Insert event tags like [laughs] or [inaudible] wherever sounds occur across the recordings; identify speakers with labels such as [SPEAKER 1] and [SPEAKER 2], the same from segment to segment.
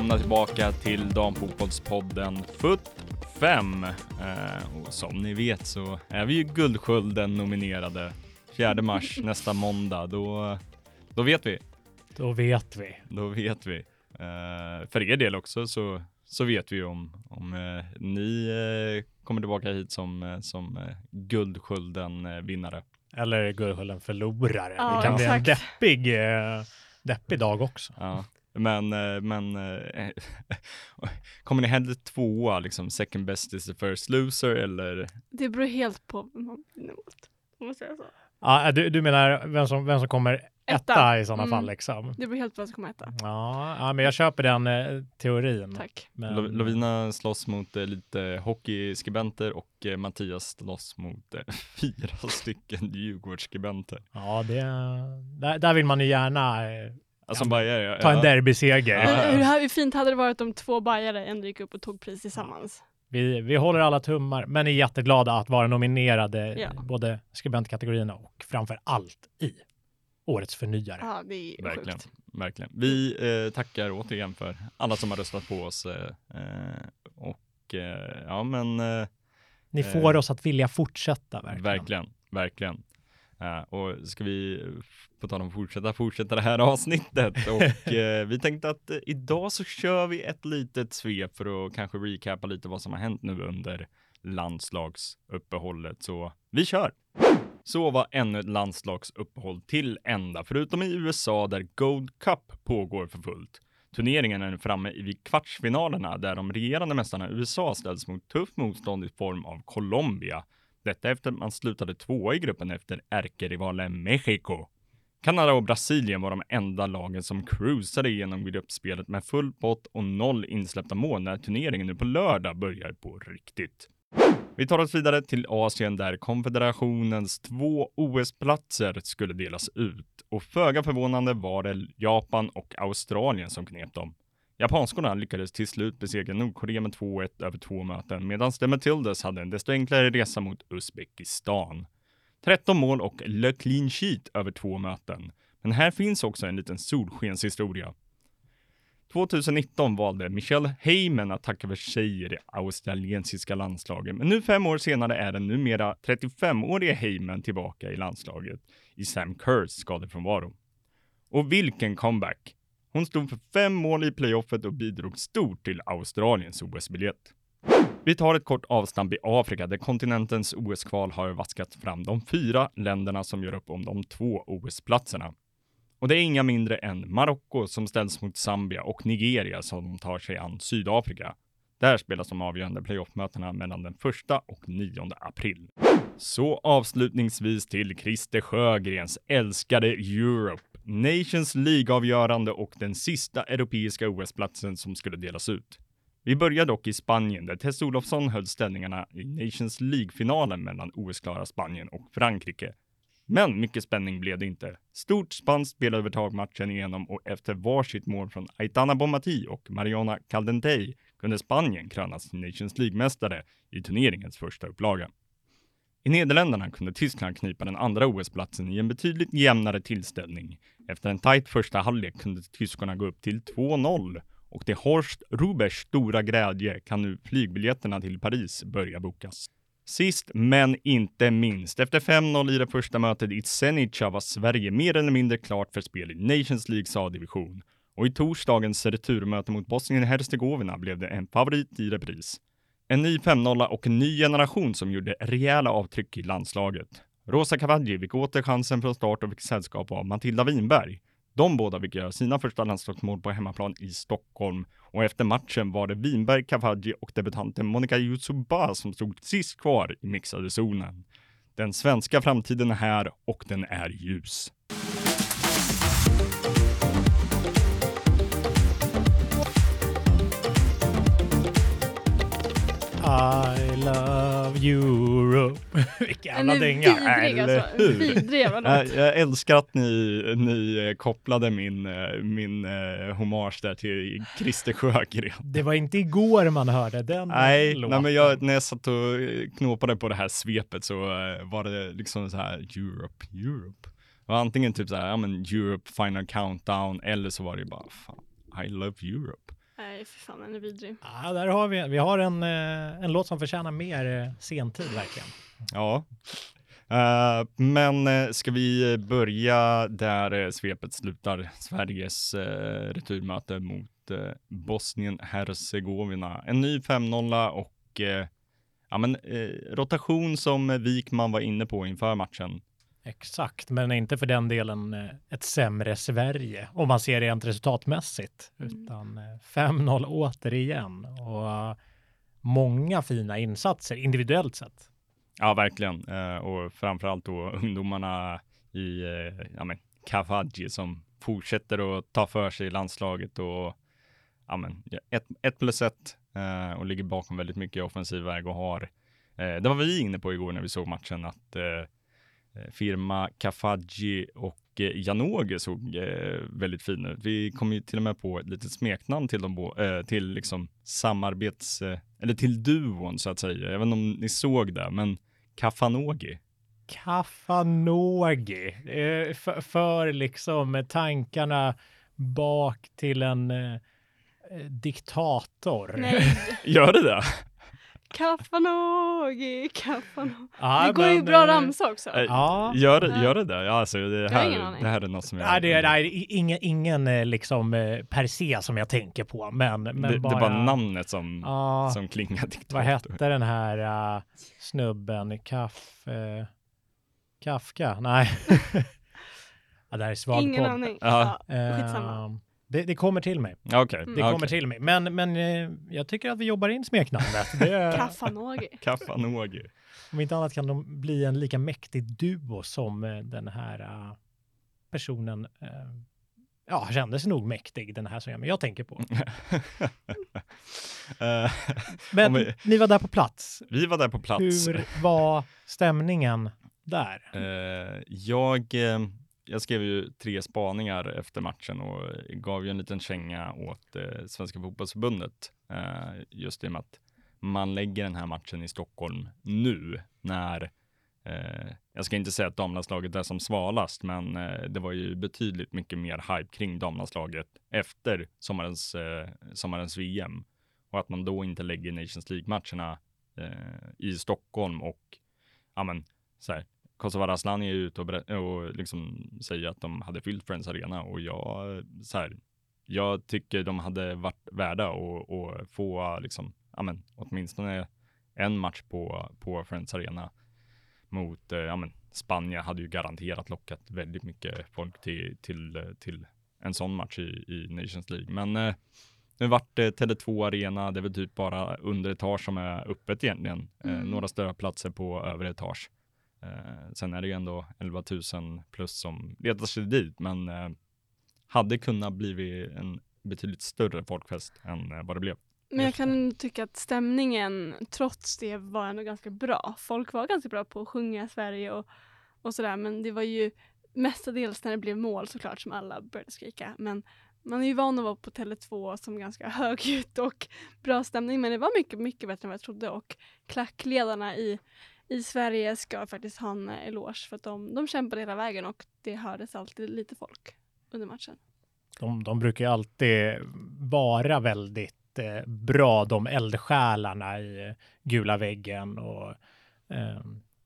[SPEAKER 1] Välkomna tillbaka till Damfotbollspodden FUT 5. Eh, och som ni vet så är vi ju Guldskölden nominerade 4 mars [laughs] nästa måndag. Då, då vet vi.
[SPEAKER 2] Då vet vi.
[SPEAKER 1] Då vet vi. Eh, för er del också så, så vet vi om, om eh, ni eh, kommer tillbaka hit som, eh, som eh, Guldskölden vinnare.
[SPEAKER 2] Eller Guldskölden förlorare.
[SPEAKER 3] Ja,
[SPEAKER 2] det kan bli en
[SPEAKER 3] exakt.
[SPEAKER 2] deppig, eh, deppig dag också.
[SPEAKER 1] Ja. Men, eh, men eh, [laughs] kommer ni hellre tvåa, liksom second best is the first loser eller?
[SPEAKER 3] Det beror helt på vem man vinner mot. Om man säger så.
[SPEAKER 2] Ja, du, du menar vem som, vem som kommer etta,
[SPEAKER 3] Etta.
[SPEAKER 2] i sådana
[SPEAKER 3] Mm.
[SPEAKER 2] fall liksom?
[SPEAKER 3] Det beror helt på vem som kommer etta.
[SPEAKER 2] Ja, ja, men jag köper den eh, teorin.
[SPEAKER 3] Tack.
[SPEAKER 2] Men,
[SPEAKER 1] Lo- Lovina slåss mot eh, lite hockeyskribenter och eh, Mattias slåss mot eh, [laughs] fyra stycken Djurgårdsskribenter.
[SPEAKER 2] Ja, det, där, där vill man ju gärna eh,
[SPEAKER 1] Alltså ja, ja,
[SPEAKER 2] ta en derbyseger.
[SPEAKER 1] Ja.
[SPEAKER 3] Hur, fint hade det varit om två bajare ändå gick upp och tog pris tillsammans?
[SPEAKER 2] Vi, vi håller alla tummar, men är jätteglada att vara nominerade
[SPEAKER 3] Ja.
[SPEAKER 2] både skribentkategorierna och framför allt i Årets förnyare.
[SPEAKER 3] Ja, det är
[SPEAKER 1] Verkligen,
[SPEAKER 3] sjukt.
[SPEAKER 1] verkligen. Vi eh, tackar återigen för alla som har röstat på oss. Eh, eh, och eh, ja, men eh,
[SPEAKER 2] Ni
[SPEAKER 1] Eh,
[SPEAKER 2] får oss att vilja fortsätta verkligen.
[SPEAKER 1] verkligen, verkligen. Eh, och ska vi, på tal om fortsätta, fortsätta det här avsnittet [laughs] och eh, vi tänkte att eh, idag så kör vi ett litet svep för att kanske recapa lite vad som har hänt nu under landslagsuppehållet. Så vi kör! Så var ännu ett landslagsuppehåll till ända, förutom i USA där Gold Cup pågår för fullt. Turneringen är nu framme vid kvartsfinalerna där de regerande mästarna USA ställs mot tufft motstånd i form av Colombia. Detta efter att man slutade tvåa i gruppen efter ärkerivalen Mexiko. Kanada och Brasilien var de enda lagen som cruisade igenom gruppspelet med full pott och noll insläppta mål när turneringen nu på lördag börjar på riktigt. Vi tar oss vidare till Asien där konfederationens två OS-platser skulle delas ut och föga förvånande var det Japan och Australien som knep dem. Japanskorna lyckades till slut besegra Nordkorea med 2-1 över två möten medan The Matildas hade en desto enklare resa mot Uzbekistan. 13 mål och le clean sheet över två möten. Men här finns också en liten solskenshistoria. 2019 valde Michelle Heyman att tacka för sig i det australiensiska landslaget, men nu fem år senare är den numera 35-årige Heyman tillbaka i landslaget i Sam Kerrs skadefrånvaro. Och vilken comeback! Hon stod för fem mål i playoffet och bidrog stort till Australiens OS-biljett. Vi tar ett kort avstamp i Afrika där kontinentens OS-kval har vaskat fram de fyra länderna som gör upp om de två OS-platserna. Och det är inga mindre än Marocko som ställs mot Zambia och Nigeria som tar sig an Sydafrika. Där spelas de avgörande playoffmötena mellan den 1 och 9 april. Så avslutningsvis till Christer Sjögrens älskade Europe. Nations League-avgörande och den sista europeiska OS-platsen som skulle delas ut. Vi börjar dock i Spanien där Tess Olofsson höll ställningarna i Nations League-finalen mellan OS-klara Spanien och Frankrike. Men mycket spänning blev det inte. Stort spanskt spelövertag matchen igenom och efter varsitt mål från Aitana Bomati och Mariana Caldentey kunde Spanien krönas till Nations League-mästare i turneringens första upplaga. I Nederländerna kunde Tyskland knipa den andra OS-platsen i en betydligt jämnare tillställning. Efter en tajt första halvlek kunde tyskarna gå upp till 2-0 och till Horst Rubers stora glädje kan nu flygbiljetterna till Paris börja bokas. Sist men inte minst, efter 5-0 i det första mötet i Zenica var Sverige mer eller mindre klart för spel i Nations Leagues A-division. Och i torsdagens returmöte mot Bosnien-Hercegovina blev det en favorit i repris. En ny 5-0 och en ny generation som gjorde rejäla avtryck i landslaget. Rosa Cavaggi fick åter chansen från start och fick sällskap av Matilda Winberg. De båda fick göra sina första landslagsmål på hemmaplan i Stockholm och efter matchen var det Winberg, Cavaggi och debutanten Monica Yusuba som stod sist kvar i mixade zonen. Den svenska framtiden är här och den är ljus.
[SPEAKER 2] I love Europe. [laughs] Vilken jävla dänga.
[SPEAKER 3] vidrig
[SPEAKER 1] eller
[SPEAKER 3] alltså.
[SPEAKER 1] hur?
[SPEAKER 3] Vidrig jävla
[SPEAKER 1] Jag,
[SPEAKER 3] låt.
[SPEAKER 1] jag älskar att ni, ni eh, kopplade min, eh, min eh, hommage där till Christer Sjögren.
[SPEAKER 2] Det var inte igår man hörde den
[SPEAKER 1] Nej,
[SPEAKER 2] låten.
[SPEAKER 1] nej, men jag, när jag satt och eh, knåpade på det här svepet så eh, var det liksom så här Europe, Europe. Det var antingen typ så här, ja men Europe Final Countdown eller så var det bara fan, I Love Europe.
[SPEAKER 3] Nej, för fan, den är vidrig.
[SPEAKER 2] Ja, där har vi, vi har en, eh, en låt som förtjänar mer eh, sentid verkligen.
[SPEAKER 1] Ja. Eh, men ska vi börja där svepet slutar? Sveriges eh, returmöte mot eh, Bosnien-Hercegovina. En ny 5-0 och ja, men, rotation som Wikman var inne på inför matchen.
[SPEAKER 2] Exakt, men inte för den delen eh, ett sämre Sverige om man ser rent resultatmässigt,
[SPEAKER 3] Mm.
[SPEAKER 2] utan eh, 5-0 återigen och eh, många fina insatser individuellt sett.
[SPEAKER 1] Ja, verkligen. Eh, och framförallt då ungdomarna i eh, ja, men, Kavaji som fortsätter att ta för sig i landslaget och ja, men, ett, ett plus ett eh, och ligger bakom väldigt mycket i offensiv väg och har eh, det var vi inne på igår när vi såg matchen att eh, eh, firma Kafaji och eh, Janogy såg eh, väldigt fina ut. Vi kom ju till och med på ett litet smeknamn till de bo- eh, till liksom samarbets eh, eller till duon så att säga. Jag vet inte om ni såg det, men Kafanogi.
[SPEAKER 2] Kafanogi, eh, för, för liksom tankarna bak till en eh, eh, diktator.
[SPEAKER 3] Nej,
[SPEAKER 1] Gör det det?
[SPEAKER 3] Kaffanogi, kaffanogi.
[SPEAKER 2] Ja,
[SPEAKER 3] det går ju
[SPEAKER 2] men,
[SPEAKER 3] bra
[SPEAKER 2] eh,
[SPEAKER 3] ramsa också.
[SPEAKER 1] Eh,
[SPEAKER 2] Ja.
[SPEAKER 1] Gör, gör det det? Ja, alltså det här, det här är något som jag...
[SPEAKER 2] Nej, det är nej, ingen, ingen eh, liksom per se som jag tänker på, men, men
[SPEAKER 1] det,
[SPEAKER 2] bara...
[SPEAKER 1] det är bara namnet som,
[SPEAKER 2] Ja,
[SPEAKER 1] som klingar diktator.
[SPEAKER 2] vad hette den här uh, snubben? Kaff... eh, Kafka? Nej. [laughs] ja, det här är svag
[SPEAKER 3] Ingen
[SPEAKER 2] podd.
[SPEAKER 3] aning.
[SPEAKER 1] Ja.
[SPEAKER 3] Ja,
[SPEAKER 2] Eh,
[SPEAKER 3] skitsamma.
[SPEAKER 2] Det, det kommer till mig.
[SPEAKER 1] Okej.
[SPEAKER 3] Mm.
[SPEAKER 2] Det kommer
[SPEAKER 1] okej.
[SPEAKER 2] till mig. Men, men eh, jag tycker att vi jobbar in smeknamnet. Är- [laughs]
[SPEAKER 3] Kaffanogi.
[SPEAKER 1] Kafanogi.
[SPEAKER 2] om inte annat kan de bli en lika mäktig duo som eh, den här eh, personen ja, kändes nog mäktig, den här som jag, men jag tänker på. [laughs] Men
[SPEAKER 1] vi-
[SPEAKER 2] ni var där på plats.
[SPEAKER 1] vi var där på plats.
[SPEAKER 2] Hur var stämningen där?
[SPEAKER 1] Jag, jag skrev ju tre spaningar efter matchen och gav ju en liten känga åt eh, Svenska fotbollsförbundet. Eh, just i och med att man lägger den här matchen i Stockholm nu när eh, jag ska inte säga att damlandslaget är som svalast, men eh, det var ju betydligt mycket mer hype kring damlandslaget efter sommarens, eh, sommarens VM och att man då inte lägger Nations League-matcherna eh, i Stockholm och ja, men så här, Kosovare Asllani är ute och, och liksom säger att de hade fyllt Friends Arena och jag, så här, jag tycker de hade varit värda att få liksom, ja, men, åtminstone en match på, på Friends Arena mot eh, ja, men, Spanien hade ju garanterat lockat väldigt mycket folk till, till, till en sån match i, i Nations League. Men eh, nu vart det Tele2 Arena, det är väl typ bara underetage som är öppet egentligen. Eh,
[SPEAKER 3] Mm.
[SPEAKER 1] några större platser på övre etage. Eh, sen är det ju ändå 11 000 plus som letar sig dit, men eh, hade kunnat blivit en betydligt större folkfest än eh, vad det blev.
[SPEAKER 3] Men jag kan tycka att stämningen trots det var ändå ganska bra. Folk var ganska bra på att sjunga Sverige och, och sådär men det var ju mestadels när det blev mål såklart som alla började skrika. Men man är ju van att vara på Tele2 som ganska [laughs] högljutt och bra stämning men det var mycket, mycket bättre än vad jag trodde och klackledarna i, i Sverige ska faktiskt ha en eloge för att de, de kämpade hela vägen och det hördes alltid lite folk under matchen.
[SPEAKER 2] De, de brukar ju alltid vara väldigt eh, bra, de eldsjälarna i eh, gula väggen och eh,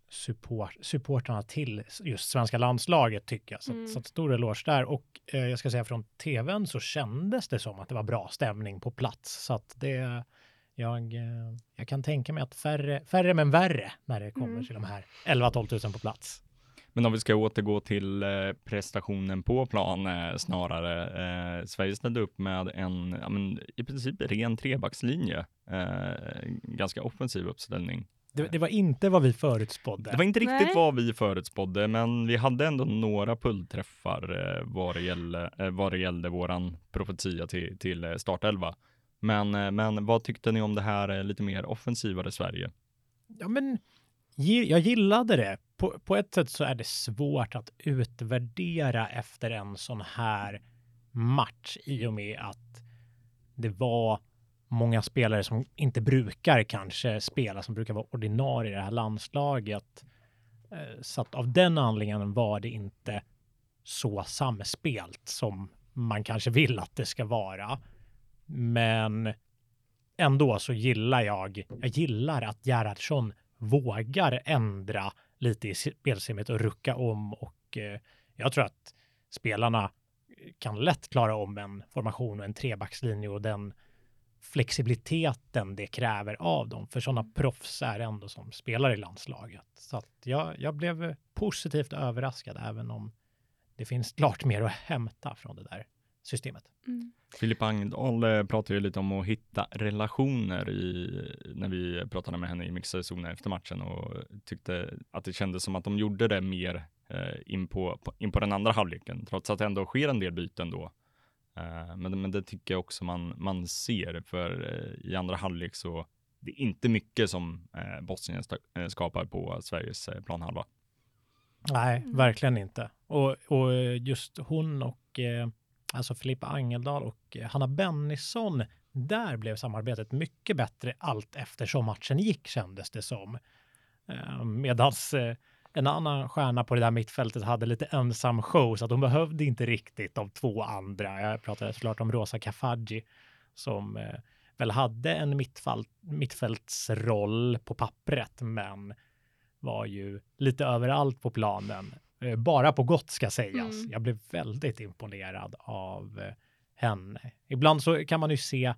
[SPEAKER 2] support, supportarna till just svenska landslaget tycker jag. Så,
[SPEAKER 3] Mm.
[SPEAKER 2] så att stor eloge där. Och eh, jag ska säga från tvn så kändes det som att det var bra stämning på plats. Så att det, jag, eh, jag kan tänka mig att färre, färre men värre när det kommer
[SPEAKER 3] Mm.
[SPEAKER 2] till de här 11-12 000 på plats.
[SPEAKER 1] Men om vi ska återgå till eh, prestationen på plan eh, snarare. Eh, Sverige ställde upp med en ja, men, i princip ren trebackslinje. Eh, ganska offensiv uppställning.
[SPEAKER 2] Det, det var inte vad vi förutspådde.
[SPEAKER 1] Det var inte riktigt
[SPEAKER 3] Nej.
[SPEAKER 1] vad vi förutspådde, men vi hade ändå några pullträffar eh, vad, det gällde, eh, vad det gällde våran profetia till, till startelva. Men, eh, men vad tyckte ni om det här eh, lite mer offensivare Sverige?
[SPEAKER 2] Ja, men jag gillade det. På, på ett sätt så är det svårt att utvärdera efter en sån här match i och med att det var många spelare som inte brukar kanske spela, som brukar vara ordinarie i det här landslaget. Eh, så att av den anledningen var det inte så samspelt som man kanske vill att det ska vara. Men ändå så gillar jag, jag gillar att Gerhardsson vågar ändra lite i spelsystemet och rucka om och eh, jag tror att spelarna kan lätt klara om en formation och en trebackslinje och den flexibiliteten det kräver av dem. För sådana proffs är ändå som spelar i landslaget. Så att jag, jag blev positivt överraskad även om det finns klart mer att hämta från det där systemet.
[SPEAKER 3] Mm.
[SPEAKER 1] Filip Angdahl eh, pratade ju lite om att hitta relationer i, när vi pratade med henne i mixade zoner efter matchen och tyckte att det kändes som att de gjorde det mer eh, in, på, in på den andra halvleken, trots att det ändå sker en del byten då. Eh, men, men det tycker jag också man, man ser, för eh, i andra halvlek så det är inte mycket som eh, Bosnien skapar på Sveriges eh, planhalva.
[SPEAKER 2] Nej,
[SPEAKER 3] Mm.
[SPEAKER 2] verkligen inte. Och, och just hon och eh, alltså Filippa Angeldal och eh, Hanna Bennison, där blev samarbetet mycket bättre allt eftersom matchen gick kändes det som. Ehm, medans eh, en annan stjärna på det där mittfältet hade lite ensam show så att hon behövde inte riktigt de två andra. Jag pratade såklart om Rosa Kafaji som eh, väl hade en mittfältsroll på pappret men var ju lite överallt på planen. Eh, Bara på gott ska sägas.
[SPEAKER 3] Mm.
[SPEAKER 2] Jag blev väldigt imponerad av eh, henne. Ibland så kan man ju se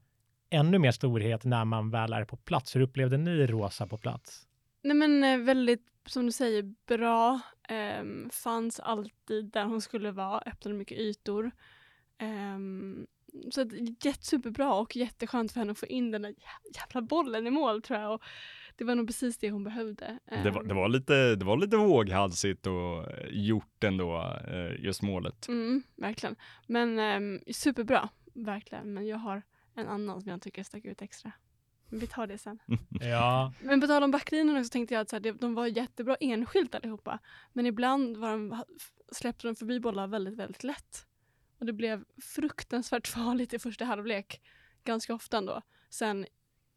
[SPEAKER 2] ännu mer storhet när man väl är på plats. Hur upplevde ni Rosa på plats?
[SPEAKER 3] Nej men eh, väldigt, som du säger, bra. Ehm, fanns alltid där hon skulle vara, öppnade mycket ytor. Um, så jättesuperbra och jätteskönt för henne att få in den där jä- jävla bollen i mål tror jag. Och det var nog precis det hon behövde.
[SPEAKER 1] Det var,
[SPEAKER 3] Ehm,
[SPEAKER 1] det var lite, det var lite våghalsigt och eh, gjort ändå, eh, just målet.
[SPEAKER 3] Mm, verkligen. Men um, superbra, verkligen. Men jag har en annan som jag tycker stack ut extra. Men vi tar det sen. [laughs]
[SPEAKER 2] Ja,
[SPEAKER 3] Men på tal om backlinjen också tänkte jag att så här, det- de var jättebra enskilt allihopa. Men ibland var de, släppte de förbi bollar väldigt, väldigt lätt. Och det blev fruktansvärt [laughs] farligt i första halvlek. Ganska ofta ändå. Sen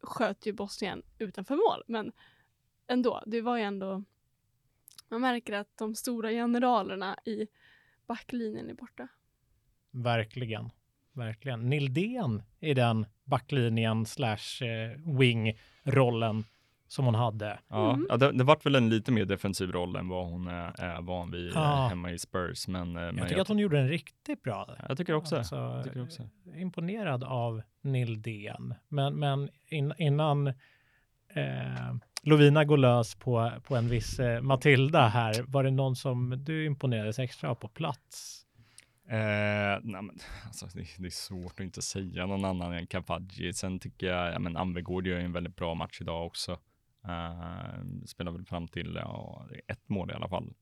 [SPEAKER 3] sköt ju Bosnien utanför mål. Men ändå, det var ju ändå... Man märker att de stora generalerna i backlinjen är borta.
[SPEAKER 2] verkligen. Verkligen. Nildén i den backlinjen slash eh, wing-rollen som hon hade.
[SPEAKER 1] Ja,
[SPEAKER 3] Mm.
[SPEAKER 1] ja det, det vart väl en lite mer defensiv roll än vad hon är, är van vid eh,
[SPEAKER 2] Ja.
[SPEAKER 1] hemma i Spurs. Men, eh, men
[SPEAKER 2] Jag tycker att hon gjorde en riktigt bra.
[SPEAKER 1] jag tycker också.
[SPEAKER 2] Alltså,
[SPEAKER 1] jag tycker också.
[SPEAKER 2] imponerad av Nildén. Men, men in, innan eh, Lovina går lös på, på en viss eh, Matilda här, var det någon som du imponerades extra av på plats?
[SPEAKER 1] Eh, nej, men, alltså, det, det är svårt att inte säga någon annan än Kapadji. Sen tycker jag, ja, men Anvegård gör ju en väldigt bra match idag också. Eh, spelar väl fram till är ett mål i alla fall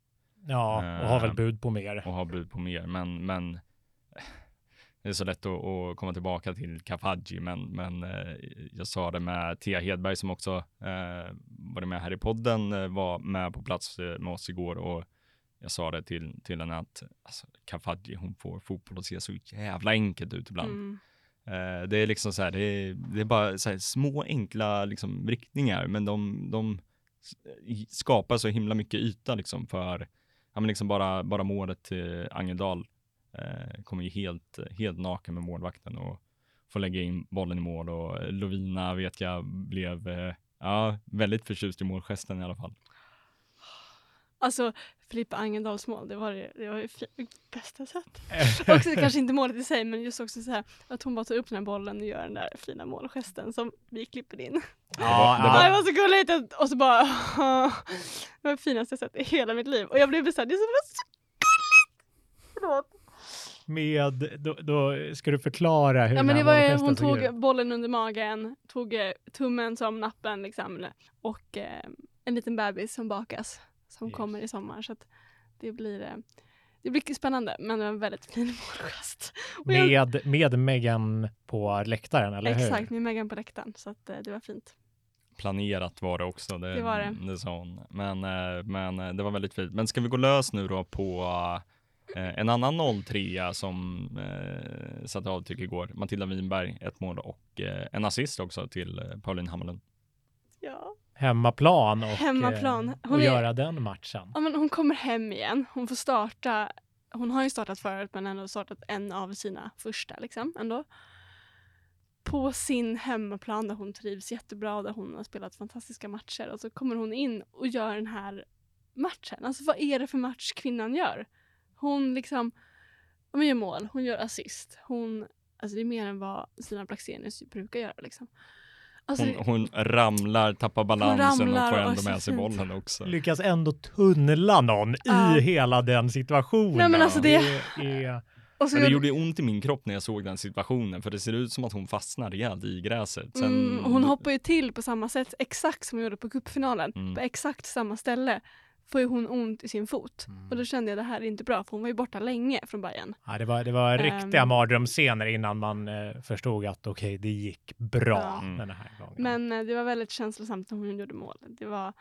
[SPEAKER 2] Ja, och har väl
[SPEAKER 1] Eh,
[SPEAKER 2] bud på mer.
[SPEAKER 1] och har bud på mer. Men, men [laughs] det är så lätt att, att komma tillbaka till Kapadji, men, men eh, jag sa det med Thea Hedberg som också eh, varit med här i podden, var med på plats med oss igår och jag sa det till, till henne att alltså, Kapadji, hon får fotboll att se så jävla enkelt ut ibland.
[SPEAKER 3] Mm.
[SPEAKER 1] Eh, det är liksom så här, det är, det är bara så här små enkla liksom, riktningar, men de, de skapar så himla mycket yta liksom för, ja men liksom bara, bara målet eh, till Angeldal eh, kommer ju helt, helt naken med målvakten och får lägga in bollen i mål och Lovina vet jag blev, eh, ja, väldigt förtjust i målgesten i alla fall.
[SPEAKER 3] Alltså, Filippa Angendals mål, det var det, det, var det bästa sätt. [laughs] också kanske inte målet i sig, men just också så här att hon bara tar upp den här bollen och gör den där fina målgesten som vi klipper in.
[SPEAKER 2] Ja,
[SPEAKER 1] det var-
[SPEAKER 3] det var så gulligt! Och så bara... [laughs] det var det finaste jag sett i hela mitt liv. Och jag blev besatt. Det är så, gulligt! Förlåt.
[SPEAKER 2] Med, då, då ska du förklara hur
[SPEAKER 3] Ja, men det var ju, hon tog
[SPEAKER 2] ut.
[SPEAKER 3] bollen under magen, tog eh, tummen som nappen liksom, och eh, en liten bebis som bakas som
[SPEAKER 2] Just.
[SPEAKER 3] kommer i sommar. Så att det blir eh, det blir spännande, men det var en väldigt fin [laughs] målgest.
[SPEAKER 2] Med, med Megan på läktaren, eller hur?
[SPEAKER 3] Exakt, med Megan på läktaren. Så att, eh, det var fint.
[SPEAKER 1] Planerat var det också, det,
[SPEAKER 3] Det var det.
[SPEAKER 1] det sa hon. Men, eh, men det var väldigt fint. Men ska vi gå lös nu då på en annan 03 som eh, satte avtryck igår. Matilda Winberg, ett mål och eh, en assist också till Pauline Hammarlund.
[SPEAKER 3] Ja.
[SPEAKER 2] Hemmaplan och,
[SPEAKER 3] Hemmaplan.
[SPEAKER 2] eh,
[SPEAKER 3] Hon
[SPEAKER 2] och
[SPEAKER 3] är-
[SPEAKER 2] göra den matchen.
[SPEAKER 3] Ja, men hon kommer hem igen. Hon får starta hon har ju startat förut men ändå startat en av sina första liksom ändå. På sin hemmaplan där hon trivs jättebra och där hon har spelat fantastiska matcher och så kommer hon in och gör den här matchen. Alltså vad är det för match kvinnan gör? Hon liksom, hon gör mål, hon gör assist, hon, alltså det är mer än vad Stina Blackstenius brukar göra liksom. Alltså,
[SPEAKER 1] Hon, hon ramlar, tappar balansen
[SPEAKER 3] ramlar
[SPEAKER 1] och får
[SPEAKER 3] och
[SPEAKER 1] ändå
[SPEAKER 3] så
[SPEAKER 1] med sig bollen också.
[SPEAKER 2] Lyckas ändå tunnla någon
[SPEAKER 3] Ja.
[SPEAKER 2] i hela den situationen.
[SPEAKER 3] Nej, men alltså det-
[SPEAKER 2] är...
[SPEAKER 3] och så
[SPEAKER 1] Men det
[SPEAKER 3] gjorde-
[SPEAKER 1] ont i min kropp när jag såg den situationen för det ser ut som att hon fastnar rejält i gräset. Sen,
[SPEAKER 3] Mm, och hon hoppar ju till på samma sätt, exakt som hon gjorde på cupfinalen.
[SPEAKER 1] Mm.
[SPEAKER 3] På exakt samma ställe får ju hon ont i sin fot.
[SPEAKER 2] Mm.
[SPEAKER 3] Och då kände jag det här är inte bra, för hon var ju borta länge från början.
[SPEAKER 2] Ja, det var, det var riktiga
[SPEAKER 3] Ehm.
[SPEAKER 2] mardrömsscener innan man eh, förstod att okej, det gick bra
[SPEAKER 3] Ja.
[SPEAKER 1] Mm.
[SPEAKER 2] den här gången.
[SPEAKER 3] Men eh, det var väldigt känslosamt när hon gjorde mål. Det var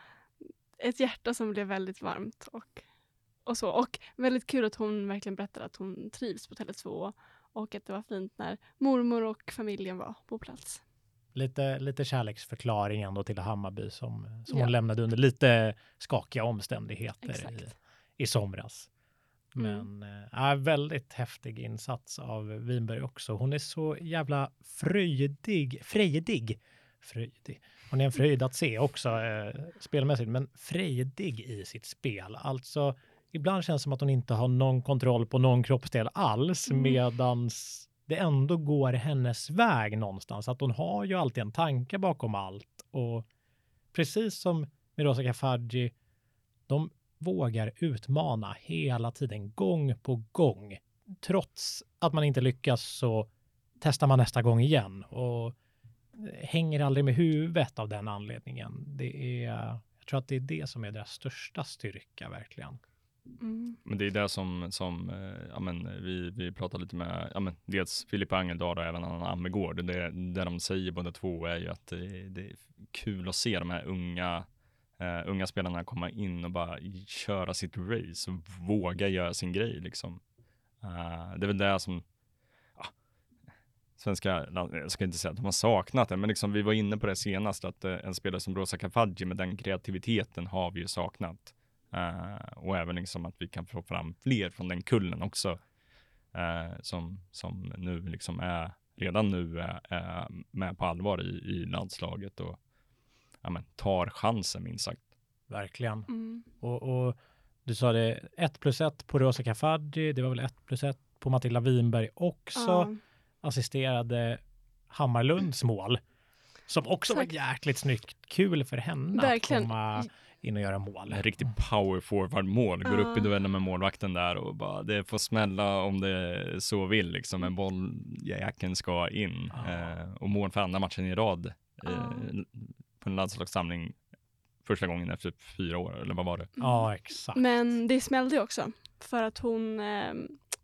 [SPEAKER 3] ett hjärta som blev väldigt varmt och, och så. Och väldigt kul att hon verkligen berättade att hon trivs på Tele2 och att det var fint när mormor och familjen var på plats.
[SPEAKER 2] Lite, lite kärleksförklaring ändå till Hammarby som, som
[SPEAKER 3] Ja.
[SPEAKER 2] hon lämnade under lite skakiga omständigheter i,
[SPEAKER 3] Exakt.
[SPEAKER 2] i somras.
[SPEAKER 3] Mm.
[SPEAKER 2] Men äh, väldigt häftig insats av Winberg också. Hon är så jävla fröjdig, frejdig. Fröjdig. Hon är en fröjd att se också eh, spelmässigt, men frejdig i sitt spel. Alltså, ibland känns det som att hon inte har någon kontroll på någon kroppsdel alls,
[SPEAKER 3] Mm.
[SPEAKER 2] medans det ändå går hennes väg någonstans. Att hon har ju alltid en tanke bakom allt. Och precis som med Rosa Kafaji, de vågar utmana hela tiden, gång på gång. Trots att man inte lyckas så testar man nästa gång igen och hänger aldrig med huvudet av den anledningen. Det är, jag tror att det är det som är deras största styrka verkligen.
[SPEAKER 3] Mm.
[SPEAKER 1] Men det är det som, som eh, ja, men, eh, vi, vi pratade lite med, ja, men, dels Filip Angeldal och även Anna Ammegård. Det, det de säger båda två är ju att det, det är kul att se de här unga, Uh, unga spelarna komma in och bara köra sitt race och våga göra sin grej liksom. Uh, det är väl det som, ja, svenska, jag ska inte säga att de har saknat det, men liksom vi var inne på det senast, att en spelare som Rosa Kafaji med den kreativiteten har vi ju saknat. Eh, och även liksom att vi kan få fram fler från den kullen också. eh, som, som nu liksom är, redan nu är, är med på allvar i, i landslaget och ja, men, tar chansen minst sagt.
[SPEAKER 2] Verkligen.
[SPEAKER 3] Mm.
[SPEAKER 2] Och, och du sa det, 1 plus 1 på Rosa Kafaji, det var väl 1 plus 1 på Matilda Winberg också.
[SPEAKER 3] Ja.
[SPEAKER 2] assisterade Hammarlunds mål. Som också
[SPEAKER 3] Exakt.
[SPEAKER 2] var jäkligt snyggt. Kul för henne
[SPEAKER 3] Verkligen.
[SPEAKER 2] att komma in och göra mål.
[SPEAKER 1] En riktig power forward mål, går upp i duellen med målvakten där och bara det får smälla om det så vill liksom. En boll, jäkeln ska in.
[SPEAKER 2] Ja.
[SPEAKER 1] Eh, och mål för andra matchen i rad eh,
[SPEAKER 3] Ja.
[SPEAKER 1] på en landslagssamling första gången efter fyra år, eller vad var det?
[SPEAKER 2] Ja, exakt.
[SPEAKER 3] Men det smällde också. För att hon, eh,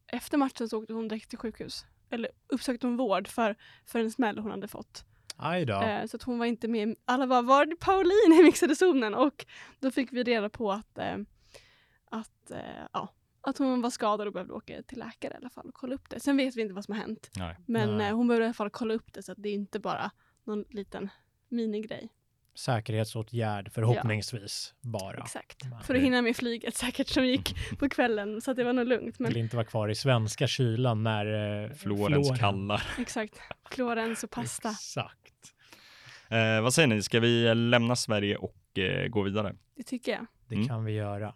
[SPEAKER 3] efter matchen så åkte hon direkt till sjukhus. Eller uppsökte hon vård för, för en smäll hon hade fått. Eh, så att hon var inte med. Alla var var är Pauline i mixade zonen? Och då fick vi reda på att, eh, att, eh, ja, att hon var skadad och behövde åka till läkare i alla fall och kolla upp det. Sen vet vi inte vad som har hänt.
[SPEAKER 1] Nej.
[SPEAKER 3] Men
[SPEAKER 2] Nej.
[SPEAKER 3] eh, hon behövde i alla fall kolla upp det så att det är inte bara någon liten minigrej.
[SPEAKER 2] Säkerhetsåtgärd förhoppningsvis bara.
[SPEAKER 3] Exakt.
[SPEAKER 2] Nej.
[SPEAKER 3] För att hinna med flyget säkert som gick [laughs] på kvällen. Så att det var nog lugnt. Men
[SPEAKER 2] Vill inte vara kvar i svenska kylan när eh,
[SPEAKER 1] Florens
[SPEAKER 2] Floren-
[SPEAKER 1] kallar.
[SPEAKER 3] exakt. Florens och pasta.
[SPEAKER 2] Exakt.
[SPEAKER 1] Eh, vad säger ni, ska vi lämna Sverige och eh, gå vidare?
[SPEAKER 3] Det tycker jag.
[SPEAKER 2] Det
[SPEAKER 1] Mm.
[SPEAKER 2] kan vi göra.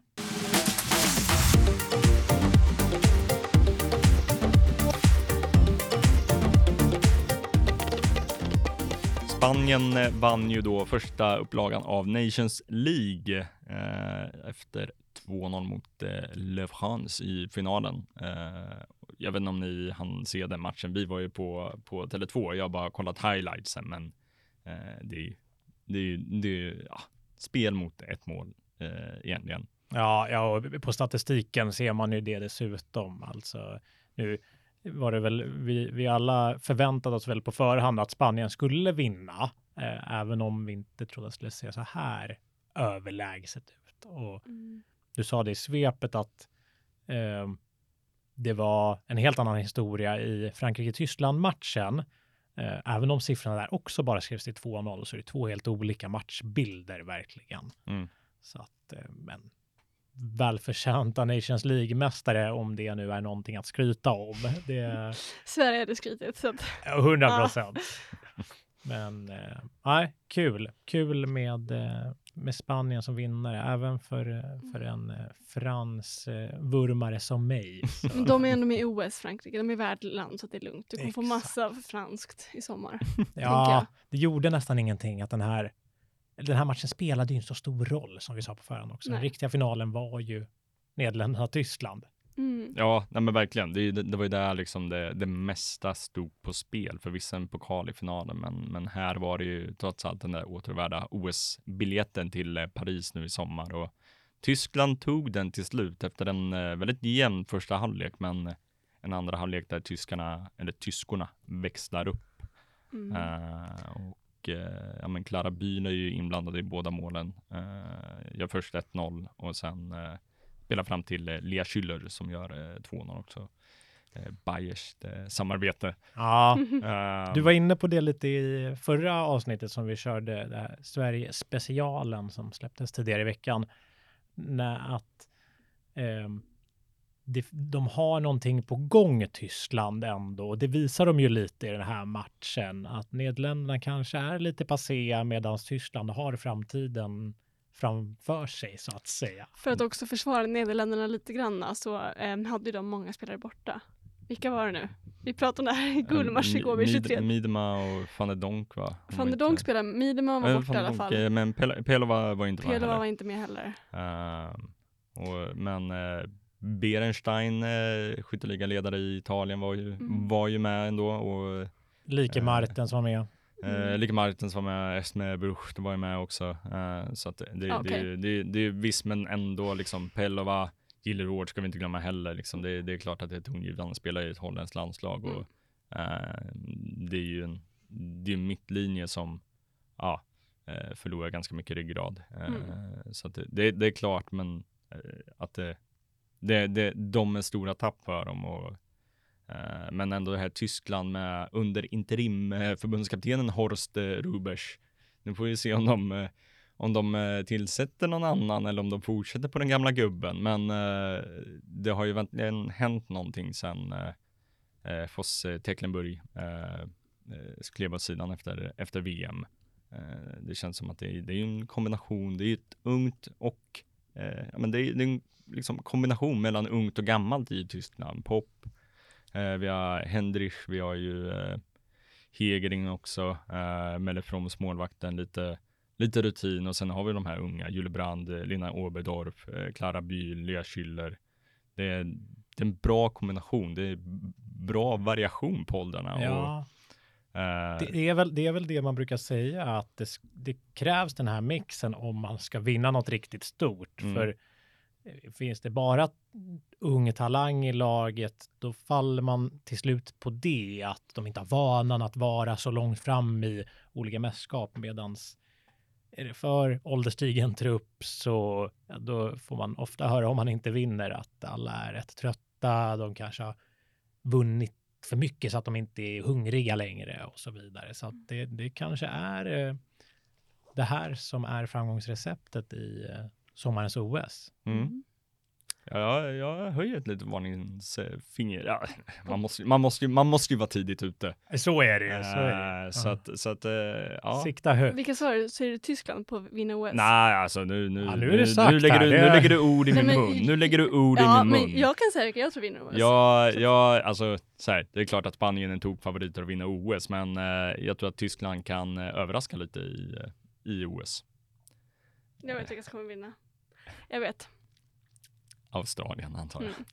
[SPEAKER 1] Spanien eh, vann ju då första upplagan av Nations League eh, efter 2-0 mot eh, Le France i finalen. Eh, jag vet inte om ni hann se den matchen. Vi var ju på, på Tele2. Jag har bara kollat highlightsen, men eh, det är det är, det är ja, spel mot ett mål eh, egentligen.
[SPEAKER 2] Ja, ja, och på statistiken ser man ju det dessutom. Alltså, nu var det väl, vi, vi alla förväntade oss väl på förhand att Spanien skulle vinna, eh, även om vi inte trodde att det skulle se så här överlägset ut. Och
[SPEAKER 3] Mm.
[SPEAKER 2] du sa det i svepet att eh, det var en helt annan historia i Frankrike-Tyskland-matchen. Eh, även om siffrorna där också bara skrevs till 2-0 så är det två helt olika matchbilder verkligen.
[SPEAKER 1] Mm.
[SPEAKER 2] Så att, eh, men välförtjänta Nations League-mästare om det nu är någonting att skryta om. Det är [laughs]
[SPEAKER 3] Sverige hade skrytit. Så att,
[SPEAKER 2] 100 procent. Men eh, nej, kul. Kul med, eh, med Spanien som vinnare, även för, eh, för en eh, frans vurmare som mig. Så.
[SPEAKER 3] de är ändå med i OS, Frankrike. De är värdland så det är lugnt. Du kommer få massa franskt i sommar. [laughs]
[SPEAKER 2] Ja, det gjorde nästan ingenting att den här, den här matchen spelade ju inte så stor roll som vi sa på förhand också. Den
[SPEAKER 3] Nej.
[SPEAKER 2] riktiga finalen var ju Nederländerna-Tyskland.
[SPEAKER 3] Mm.
[SPEAKER 1] Ja, nej men verkligen. Det, det, det var ju där liksom det, det mesta stod på spel för vissa en pokal i finalen, men, men här var det ju trots allt den där återvärda OS-biljetten till eh, Paris nu i sommar och Tyskland tog den till slut efter en eh, väldigt jämn första halvlek, men en andra halvlek där tyskarna, eller tyskorna, växlar upp.
[SPEAKER 3] Mm.
[SPEAKER 1] Eh, och eh, ja, men Clara Byn är ju inblandad i båda målen. Uh, gör först 1-0 och sen uh, spelar fram till uh, Lea Schüller som gör uh, 2-0 också. Uh, Bayers uh, samarbete.
[SPEAKER 2] Ja,
[SPEAKER 1] Eh, [laughs]
[SPEAKER 2] du var inne på det lite i förra avsnittet som vi körde, det här Sverige-specialen som släpptes tidigare i veckan. När att ehm, det, de har någonting på gång, Tyskland ändå. Och det visar de ju lite i den här matchen. Att Nederländerna kanske är lite passé medan Tyskland har framtiden framför sig så att säga.
[SPEAKER 3] För att också försvara Nederländerna lite grann så eh, hade ju de många spelare borta. Vilka var det nu? Vi pratade om det här i Gullmars igår vid
[SPEAKER 1] Mid-
[SPEAKER 3] 23.
[SPEAKER 1] Midema och van der Donk va? Hon
[SPEAKER 3] Van
[SPEAKER 1] var
[SPEAKER 3] der Donk spelade, Miedema var
[SPEAKER 1] Eh,
[SPEAKER 3] borta i alla fall.
[SPEAKER 1] eh, Men Pel- Pelova var inte med
[SPEAKER 3] Pelova
[SPEAKER 1] heller.
[SPEAKER 3] var inte med heller.
[SPEAKER 1] Ehm, och, men eh, Berenstein, uh, skytteligaledare i Italien, var ju,
[SPEAKER 3] Mm.
[SPEAKER 1] var ju med ändå. Och
[SPEAKER 2] Like. Martens var med.
[SPEAKER 1] Eh,
[SPEAKER 3] Mm.
[SPEAKER 1] Lika Martens var med, Esme Bruch var ju med också. Eh, så att det, det,
[SPEAKER 3] Ah,
[SPEAKER 1] det, det, det är visst, men ändå liksom Pelova, Gillerord ska vi inte glömma heller. Liksom. Det, det är klart att det är tongivande spelare i ett holländskt landslag och eh, det är ju en, det är mittlinje som ja, eh, förlorar ganska mycket ryggrad. Eh,
[SPEAKER 3] Mm.
[SPEAKER 1] Så att det, det, det är klart, men eh, att det, det, det, de är stora tapp för dem. Och, Eh, men ändå det här Tyskland med under interim eh, förbundskaptenen Horst eh, Rubers. Nu får vi se om de, om de tillsätter någon annan eller om de fortsätter på den gamla gubben. Men det har ju verkligen hänt någonting sedan Foss Tecklenburg skrev åt sidan efter, efter VM. Det känns som att det är, det är en kombination. Det är ett ungt och men det är, det är en liksom kombination mellan ungt och gammalt i Tyskland. Pop, vi har Hendrich, vi har ju eh, Hegering också, eh, Mellefroms målvakten, lite, lite rutin och sen har vi de här unga, Julie Brand, eh, Lina Oberdorf, eh, Clara Bühl, Lea Schüller. Det är, det är en bra kombination, det är bra variation på åldrarna.
[SPEAKER 2] Ja.
[SPEAKER 1] Och, eh,
[SPEAKER 2] Det är, väl, det är väl det man brukar säga, att det, det krävs den här mixen om man ska vinna något riktigt stort.
[SPEAKER 1] Mm.
[SPEAKER 2] För eh, finns det bara ung talang i laget, då faller man till slut på det, att de inte har vanan att vara så långt fram i olika mästerskap, medans är det för ålderstigen trupp så ja, då får man ofta höra om man inte vinner att alla är rätt trötta, de kanske har vunnit för mycket så att de inte är hungriga längre och så vidare. Så att det, det kanske är eh, det här som är framgångsreceptet i eh, sommarens OS.
[SPEAKER 1] mm. Ja, jag, jag höjer ett litet varningsfinger. Ja, man, måste, man, måste, ju- man måste ju vara tidigt ute.
[SPEAKER 2] Så är det. Så är
[SPEAKER 1] Eh, så att, så att eh, ja.
[SPEAKER 2] Sikta högt.
[SPEAKER 3] Vilka sa du? Tyskland på vinna OS?
[SPEAKER 1] Nej, alltså nu, nu,
[SPEAKER 2] Ja, nu det
[SPEAKER 1] nu, nu, lägger du,
[SPEAKER 2] det
[SPEAKER 1] nu lägger du ord i min
[SPEAKER 3] men-
[SPEAKER 1] mun. Nu lägger du ord
[SPEAKER 3] ja,
[SPEAKER 1] i min mun.
[SPEAKER 3] men jag kan säga vilka jag tror vinner OS.
[SPEAKER 1] Ja, ja, alltså så här, det är klart att Spanien är en tokfavorit att vinna OS, men eh, jag tror att Tyskland kan eh, överraska lite i, eh, i OS.
[SPEAKER 3] Jag vet vilka som kommer vinna. Jag vet.
[SPEAKER 1] Australien antar jag,
[SPEAKER 3] Mm.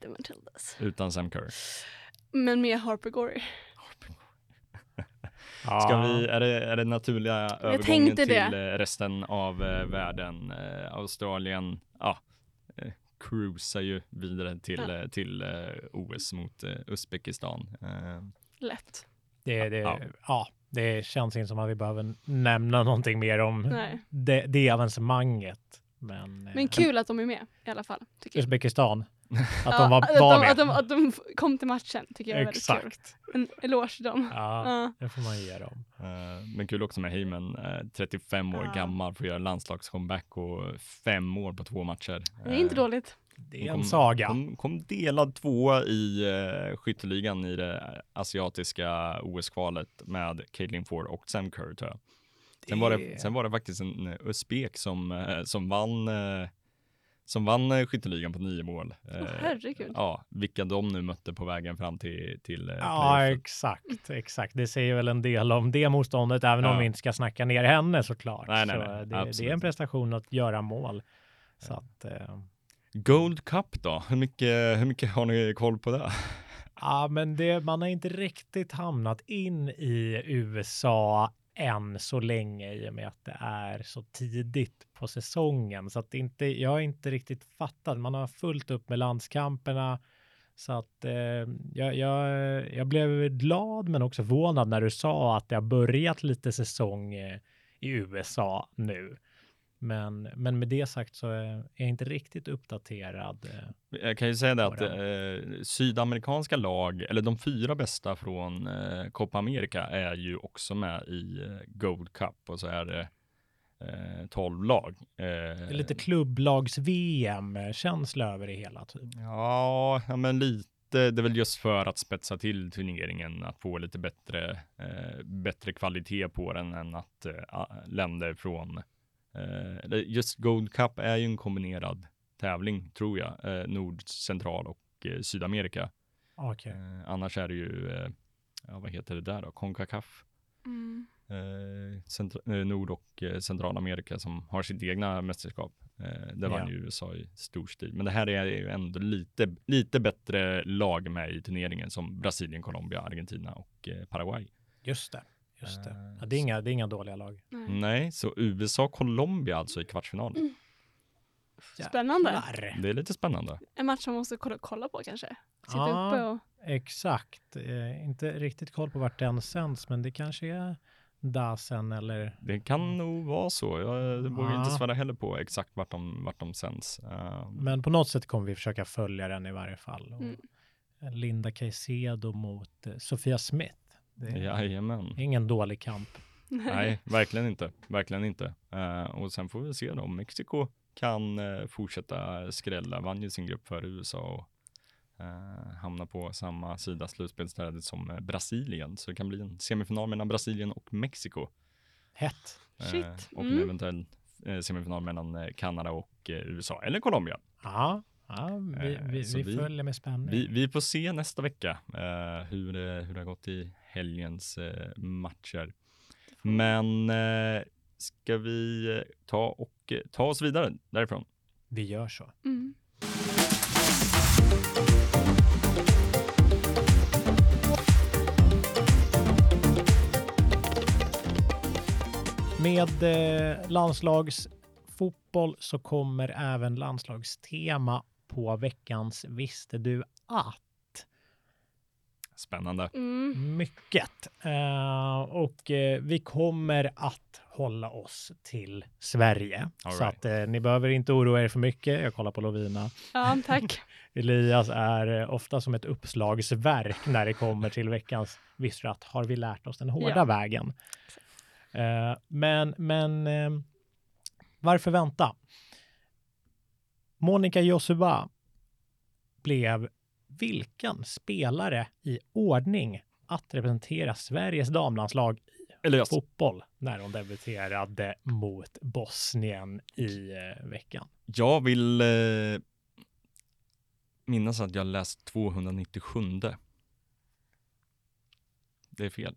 [SPEAKER 3] The Matildas.
[SPEAKER 1] utan Sam Kerr.
[SPEAKER 3] Men med Harper Gory. [laughs]
[SPEAKER 1] Ska vi, är det, är det naturliga övergången till
[SPEAKER 3] det.
[SPEAKER 1] eh, resten av eh, världen? Eh, Australien, ja, eh, cruisar ju vidare till,
[SPEAKER 3] Ja.
[SPEAKER 1] eh, till eh, OS mot eh, Uzbekistan. Eh,
[SPEAKER 3] Lätt.
[SPEAKER 2] Det, det,
[SPEAKER 1] Ja.
[SPEAKER 2] ja. det känns inte som att vi behöver nämna någonting mer om
[SPEAKER 3] Nej.
[SPEAKER 2] det, det avancemanget. Men, eh,
[SPEAKER 3] Men kul att de är med i alla fall. Tycker jag.
[SPEAKER 2] Uzbekistan. [laughs] Att de var,
[SPEAKER 3] att,
[SPEAKER 2] var
[SPEAKER 3] de,
[SPEAKER 2] med.
[SPEAKER 3] att, de, att de kom till matchen tycker jag är väldigt kul.
[SPEAKER 2] Exakt.
[SPEAKER 3] En eloge till dem.
[SPEAKER 2] Ja,
[SPEAKER 3] Ja.
[SPEAKER 2] det får man ge dem.
[SPEAKER 1] Eh, Men kul också med Heyman, eh, 35 år
[SPEAKER 3] Ja.
[SPEAKER 1] gammal, får göra landslagscomeback och fem mål på två matcher.
[SPEAKER 3] Det är inte
[SPEAKER 1] Eh,
[SPEAKER 3] dåligt.
[SPEAKER 2] Det
[SPEAKER 1] hon
[SPEAKER 2] är en
[SPEAKER 1] kom,
[SPEAKER 2] saga.
[SPEAKER 1] Kom, kom delad tvåa i uh, skytteligan i det asiatiska OS-kvalet med Caitlin Ford och Sam Kerr tror jag. Sen, var det, sen var det faktiskt en uh, usbek som, eh, som vann eh, som vann skytteligan på nio mål. Eh,
[SPEAKER 3] herregud.
[SPEAKER 1] ja, vilka de nu mötte på vägen fram till, till
[SPEAKER 2] Ja, exakt, exakt. Det säger väl en del om det motståndet, även om
[SPEAKER 1] Ja.
[SPEAKER 2] vi inte ska snacka ner henne såklart.
[SPEAKER 1] Nej, nej,
[SPEAKER 2] Så
[SPEAKER 1] nej,
[SPEAKER 2] det, det är en prestation att göra mål. Så att, eh,
[SPEAKER 1] Gold Cup då? Hur mycket, hur mycket har ni koll på det?
[SPEAKER 2] ja, men det, man har inte riktigt hamnat in i USA än så länge i och med att det är så tidigt på säsongen. Så att inte, jag har inte riktigt fattat. Man har fullt upp med landskamperna. Så att eh, jag, jag, jag blev glad men också förvånad när du sa att det har börjat lite säsong eh, i USA nu. Men, men med det sagt så är jag inte riktigt uppdaterad. eh.
[SPEAKER 1] Jag kan ju säga det att eh, sydamerikanska lag, eller de fyra bästa från eh, Copa America är ju också med i eh, Gold Cup och så är det eh, 12 lag. Eh,
[SPEAKER 2] lite klubblags-VM-känsla över det hela. Typ.
[SPEAKER 1] Ja, men lite. Det är väl just för att spetsa till turneringen, att få lite bättre, eh, bättre kvalitet på den än att eh, länder från eh, just Gold Cup är ju en kombinerad tävling tror jag, eh, Nord, Central och eh, Sydamerika.
[SPEAKER 2] Okej.
[SPEAKER 1] Eh, annars är det ju, eh, ja, vad heter det där då, Concacaf,
[SPEAKER 3] Mm.
[SPEAKER 1] eh, eh, Nord och eh, Centralamerika som har sitt egna mästerskap. Eh, det vann ju USA i stor stil. Men det här är ju ändå lite, lite bättre lag med i turneringen som Brasilien, Colombia, Argentina och eh, Paraguay.
[SPEAKER 2] Just det. Just det.
[SPEAKER 1] Eh,
[SPEAKER 2] Ja, det, är inga, det är inga dåliga lag.
[SPEAKER 3] Nej.
[SPEAKER 1] Nej, så USA, Colombia alltså i kvartsfinal.
[SPEAKER 3] Mm. Spännande.
[SPEAKER 1] Det är lite spännande.
[SPEAKER 3] En match man måste kolla, kolla på kanske. Sitta
[SPEAKER 2] Ja.
[SPEAKER 3] uppe och...
[SPEAKER 2] Exakt. Eh, inte riktigt koll på vart den sänds, men det kanske är Dasen eller...
[SPEAKER 1] Det kan nog vara så. Jag vågar inte
[SPEAKER 2] Ja.
[SPEAKER 1] svära heller på exakt vart de, vart de sänds. Eh,
[SPEAKER 2] Men på något sätt kommer vi försöka följa den i varje fall.
[SPEAKER 3] Mm.
[SPEAKER 2] Linda Caicedo mot eh, Sofia Smith. Det är
[SPEAKER 1] Jajamän.
[SPEAKER 2] ingen dålig kamp.
[SPEAKER 1] Nej, verkligen inte. Verkligen inte. Eh, och sen får vi se om Mexiko kan eh, fortsätta skrälla. Vann ju sin grupp för USA och uh, hamna på samma sida slutspelsträdet som eh, Brasilien. Så det kan bli en semifinal mellan Brasilien och Mexiko.
[SPEAKER 2] Hett.
[SPEAKER 1] Eh,
[SPEAKER 3] Shit.
[SPEAKER 1] och en
[SPEAKER 3] Mm.
[SPEAKER 1] eventuell eh, semifinal mellan eh, Kanada och eh, USA eller Colombia.
[SPEAKER 2] Ja, ja vi,
[SPEAKER 1] Eh,
[SPEAKER 2] vi, vi
[SPEAKER 1] vi-
[SPEAKER 2] följer med spänning.
[SPEAKER 1] Vi, vi får se nästa vecka eh, hur, hur det har gått i helgens eh, matcher. Men eh, ska vi eh, ta och eh, ta oss vidare därifrån?
[SPEAKER 2] vi gör så.
[SPEAKER 3] Mm.
[SPEAKER 2] Med eh, landslagsfotboll så kommer även landslagstema på veckans Visste du att?
[SPEAKER 1] Spännande.
[SPEAKER 3] Mm.
[SPEAKER 2] Mycket. Eh, och eh, vi kommer att hålla oss till Sverige.
[SPEAKER 1] All
[SPEAKER 2] så
[SPEAKER 1] right.
[SPEAKER 2] att eh, ni behöver inte oroa er för mycket. Jag kollar på Lovina.
[SPEAKER 3] Ja, tack. [laughs]
[SPEAKER 2] Elias är ofta som ett uppslagsverk när det kommer till veckans Visste att? Har vi lärt oss den hårda
[SPEAKER 3] Ja.
[SPEAKER 2] vägen? Men men varför vänta? Monica Josua blev vilken spelare i ordning att representera Sveriges damlandslag
[SPEAKER 1] jag,
[SPEAKER 2] fotboll när hon debuterade mot Bosnien i eh, veckan?
[SPEAKER 1] jag vill eh, minnas att jag läst 297. Det är fel.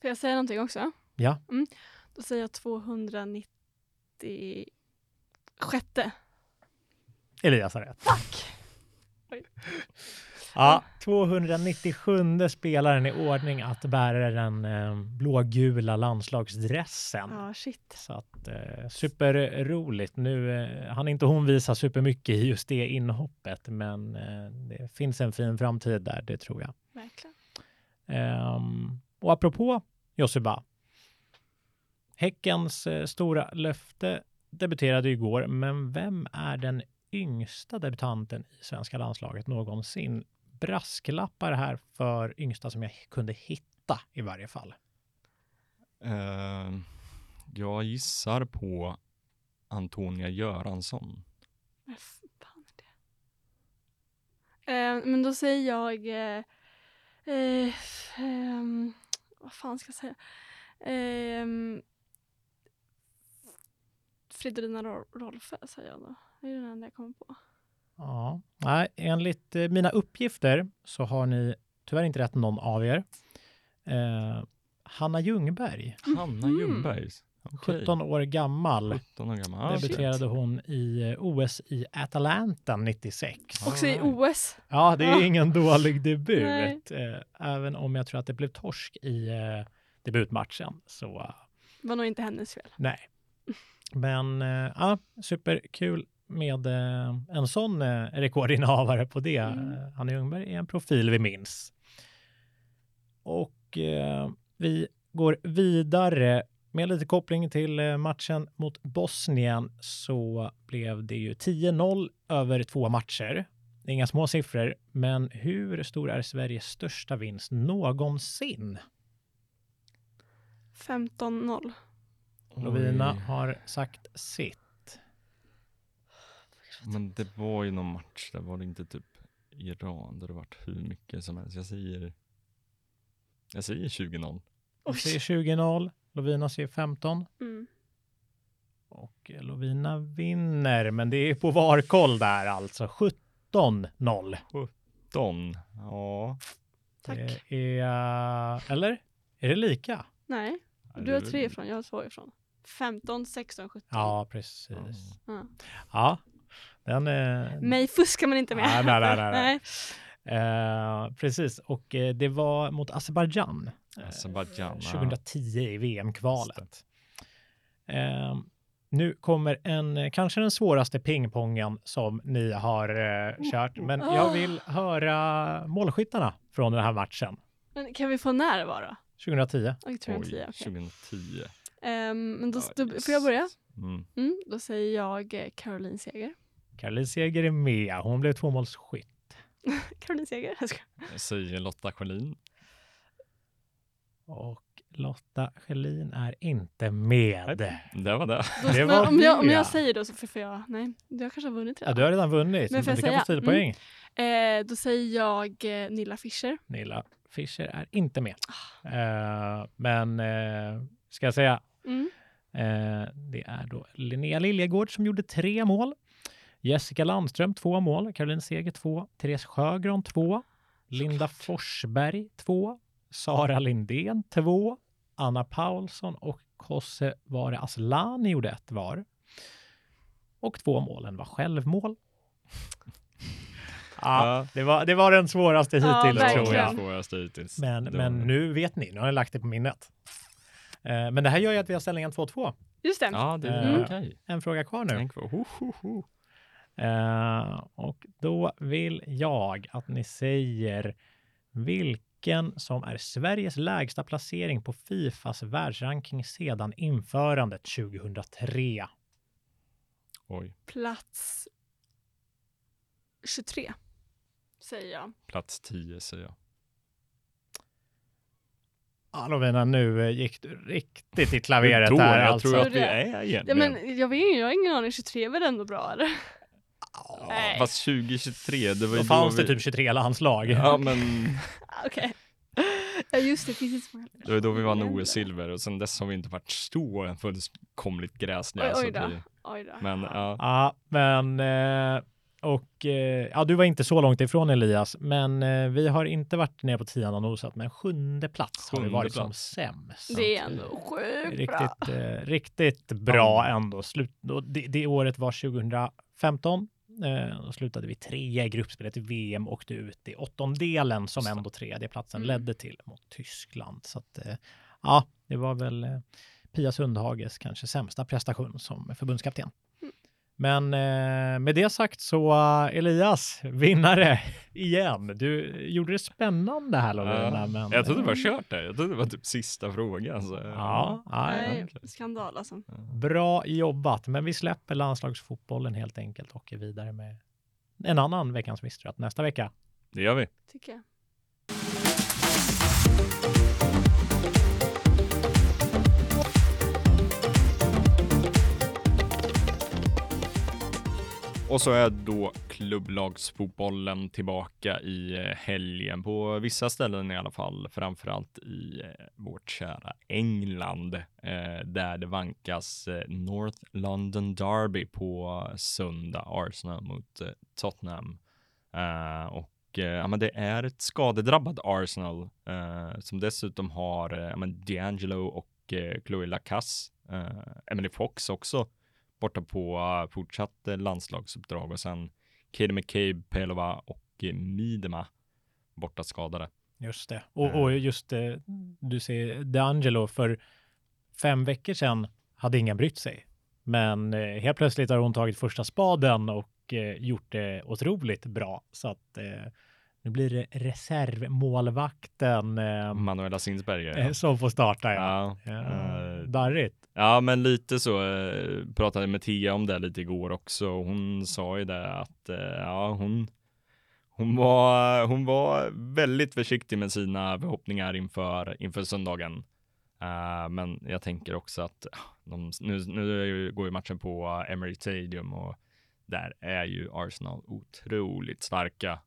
[SPEAKER 3] Får jag säga någonting också?
[SPEAKER 2] Ja.
[SPEAKER 3] Då säger jag 296.
[SPEAKER 2] Elias har rätt.
[SPEAKER 3] Tack! [laughs]
[SPEAKER 2] Ja, 297 spelaren i ordning att bära den eh, blågula landslagsdressen.
[SPEAKER 3] Ja, shit.
[SPEAKER 2] Så att eh, superroligt. Nu eh, han inte hon visa supermycket i just det inhoppet, men eh, det finns en fin framtid där, det tror jag.
[SPEAKER 3] Verkligen.
[SPEAKER 2] Ehm, och apropå Josiba. Häckens eh, stora löfte debuterade igår, men vem är den yngsta debutanten i svenska landslaget någonsin. Brasklappar här för yngsta som jag kunde hitta i varje fall.
[SPEAKER 1] Eh, jag gissar på Antonia Göransson.
[SPEAKER 3] Vad fan är det? Eh, men då säger jag... Eh, ehm, vad fan ska jag säga? Fridolina Ro- Rolfö säger jag då. Det är den enda jag kommer på.
[SPEAKER 2] Ja, nej, enligt eh, mina uppgifter så har ni tyvärr inte rätt någon av er. Eh, Hanna Ljungberg,
[SPEAKER 1] Hanna
[SPEAKER 3] Mhm.
[SPEAKER 1] Ljungberg. Okej.
[SPEAKER 2] 17 år gammal,
[SPEAKER 1] 17 år gammal. Ah, shit.
[SPEAKER 2] debuterade hon i eh, OS i Atalanta 96.
[SPEAKER 3] Också i
[SPEAKER 1] Alright.
[SPEAKER 3] OS.
[SPEAKER 2] Ja, det är
[SPEAKER 3] Ja.
[SPEAKER 2] ingen dålig debut,
[SPEAKER 3] Nej.
[SPEAKER 2] eh, även om jag tror att det blev torsk i debutmatchen. Så eh,
[SPEAKER 3] Var nog inte hennes fel.
[SPEAKER 2] nej. Men ja, superkul med eh, en sån eh, rekordinnehavare på det.
[SPEAKER 3] Mm.
[SPEAKER 2] Eh, Hanna Ljungberg är en profil vi minns. Och eh, vi går vidare med lite koppling till eh, matchen mot Bosnien så blev det ju 10-0 över två matcher. Det är inga små siffror, men hur stor är Sveriges största vinst någonsin?
[SPEAKER 3] 15-0.
[SPEAKER 2] Lovina har sagt sitt.
[SPEAKER 1] Men det var ju någon match där var det inte typ Iran där det varit hur mycket som helst. Jag säger jag säger 20-0.
[SPEAKER 2] Jag säger 20-0, Lovina säger 15
[SPEAKER 3] Mm.
[SPEAKER 2] och eh, Lovina vinner, men det är på varkoll där alltså. 17-0.
[SPEAKER 1] Don. Ja.
[SPEAKER 3] Tack.
[SPEAKER 2] Det är, eller? Är det lika?
[SPEAKER 3] Nej, du har tre ifrån, jag har två ifrån. 15, 16, 17.
[SPEAKER 2] Ja, precis.
[SPEAKER 3] Ja.
[SPEAKER 2] Ja, den är...
[SPEAKER 3] Mig fuskar man inte med.
[SPEAKER 2] Nej, nej, nej, nej, nej. Eh, precis, och eh, det var mot Azerbajdzjan. eh,
[SPEAKER 1] Azerbajdzjan, ja.
[SPEAKER 2] 2010 i VM-kvalet. Eh, nu kommer en, eh, kanske den svåraste pingpongen som ni har eh, kört, men jag vill höra målskyttarna från den här matchen.
[SPEAKER 3] Men kan vi få när det var då?
[SPEAKER 2] 2010.
[SPEAKER 3] Jag tror jag
[SPEAKER 1] Oj,
[SPEAKER 3] tio, okej.
[SPEAKER 1] 2010.
[SPEAKER 3] Ehm, men då, då, får jag börja?
[SPEAKER 1] Mm.
[SPEAKER 3] Mm, då säger jag eh, Caroline Seger.
[SPEAKER 2] Caroline Seger är med. Hon blev tvåmålsskytt. [laughs]
[SPEAKER 3] Caroline Seger, jag ska.
[SPEAKER 1] Jag säger Lotta Schelin.
[SPEAKER 2] Och Lotta Schelin är inte med.
[SPEAKER 1] Det var det.
[SPEAKER 3] Då,
[SPEAKER 2] Det
[SPEAKER 3] men
[SPEAKER 2] var
[SPEAKER 3] om, jag, om
[SPEAKER 2] det.
[SPEAKER 3] jag säger då så får jag, nej, jag kanske har vunnit
[SPEAKER 2] Ja,
[SPEAKER 3] redan.
[SPEAKER 2] du har redan vunnit.
[SPEAKER 3] Men får jag
[SPEAKER 2] du kan få
[SPEAKER 3] säga?
[SPEAKER 2] stilpoäng.
[SPEAKER 3] Eh, då säger jag eh, Nilla Fischer.
[SPEAKER 2] Nilla Fischer är inte med. Eh, men eh, ska jag säga,
[SPEAKER 3] Mm.
[SPEAKER 2] eh, det är då Linnea Liljegård som gjorde tre mål. Jessica Landström två mål, Caroline Seger två, Therese Sjögran två, Linda Forsberg två, Sara Lindén två, Anna Paulsson och Kosse Vare Asllani gjorde ett var. Och två målen var självmål. [laughs] Ja, det var, det var den svåraste
[SPEAKER 3] Ja,
[SPEAKER 2] hittills tror jag.
[SPEAKER 1] Svåraste hittills.
[SPEAKER 2] Men, men nu vet ni, nu har ni lagt det på minnet. Eh, men det här gör ju att vi har ställningen 2-2.
[SPEAKER 3] Just det.
[SPEAKER 1] Ja, det är
[SPEAKER 2] Mm. En fråga kvar nu. Eh, och då vill jag att ni säger vilken som är Sveriges lägsta placering på Fifas världsranking sedan införandet 2003.
[SPEAKER 1] Oj,
[SPEAKER 3] Plats 23. Säger jag.
[SPEAKER 1] plats 10 säger jag.
[SPEAKER 2] Ja, Lovina, nu eh, gick du riktigt i klaveret
[SPEAKER 1] tror,
[SPEAKER 2] här
[SPEAKER 1] jag
[SPEAKER 2] alltså.
[SPEAKER 1] tror att vi är
[SPEAKER 3] Ja,
[SPEAKER 1] egentligen.
[SPEAKER 3] men jag vet jag har ingen aning. 23 är väl ändå bra eller?
[SPEAKER 1] Ja,
[SPEAKER 3] Nej.
[SPEAKER 1] fast 2023, det var ju
[SPEAKER 2] Då fanns
[SPEAKER 1] då
[SPEAKER 2] det
[SPEAKER 1] vi...
[SPEAKER 2] typ 23 landslag.
[SPEAKER 1] Ja, [laughs] men
[SPEAKER 3] Okej. Ja just det, finns inte så
[SPEAKER 1] det var då vi vann. OS-silver och sen dess har vi inte varit så fullkomligt
[SPEAKER 3] Oj,
[SPEAKER 1] gräsliga.
[SPEAKER 3] oj
[SPEAKER 1] att
[SPEAKER 3] då.
[SPEAKER 1] vi...
[SPEAKER 3] Oj då.
[SPEAKER 1] Men ja,
[SPEAKER 2] Ja, men eh, och eh, ja, du var inte så långt ifrån Elias, men eh, vi har inte varit nere på tian och nosat, men sjunde plats har vi
[SPEAKER 1] Sjunde
[SPEAKER 2] varit som
[SPEAKER 1] plats.
[SPEAKER 2] sämst.
[SPEAKER 3] Det är ändå sjukt bra.
[SPEAKER 2] Riktigt, eh, riktigt bra ändå. Slut, det, det året var 2015. Eh, då slutade vi trea i gruppspelet i VM och åkte ut i åttondelen som ändå tredje platsen
[SPEAKER 3] Mm.
[SPEAKER 2] ledde till mot Tyskland. Så att, eh, ja, det var väl eh, Pia Sundhages kanske sämsta prestation som förbundskapten. Men eh, med det sagt så uh, Elias, vinnare [laughs] igen. Du gjorde det spännande här Lorena.
[SPEAKER 1] Ja,
[SPEAKER 2] men,
[SPEAKER 1] jag trodde det var kört där. Jag trodde det var typ sista frågan. Så,
[SPEAKER 2] Ja, ja,
[SPEAKER 3] Nej,
[SPEAKER 1] okej.
[SPEAKER 3] skandal alltså.
[SPEAKER 2] Bra jobbat, men vi släpper landslagsfotbollen helt enkelt och är vidare med en annan veckans mystery nästa vecka.
[SPEAKER 1] Det gör vi.
[SPEAKER 3] Tycker jag.
[SPEAKER 1] Och så är då klubblagsfotbollen tillbaka i eh, helgen på vissa ställen i alla fall, framförallt i eh, vårt kära England, eh, där det vankas North London Derby på söndag, Arsenal mot Tottenham. Och ja, men det är ett skadedrabbat Arsenal eh, som dessutom har eh, ja, men D'Angelo och eh, Chloe Lacasse, eh, Emily Fox också borta på uh, fortsatt uh, landslagsuppdrag och sen Katie McCabe, Pelova och uh, Midema borta skadade.
[SPEAKER 2] Just det. Och, och just det, du ser D'Angelo för fem veckor sedan hade ingen brytt sig. Men eh, helt plötsligt har hon tagit första spaden och eh, gjort det otroligt bra. Så att eh, nu blir det reservmålvakten eh,
[SPEAKER 1] Manuela Sinsberger.
[SPEAKER 2] eh, som får starta. Ja.
[SPEAKER 1] Ja,
[SPEAKER 2] Ja,
[SPEAKER 1] eh,
[SPEAKER 2] darrigt.
[SPEAKER 1] ja, men lite så. eh, Pratade med Tia om det lite igår också. Hon sa ju det att eh, ja, hon hon var, hon var väldigt försiktig med sina förhoppningar inför, inför söndagen. Eh, men jag tänker också att ja, de, nu, nu går ju matchen på uh, Emirates Stadium och där är ju Arsenal otroligt starka.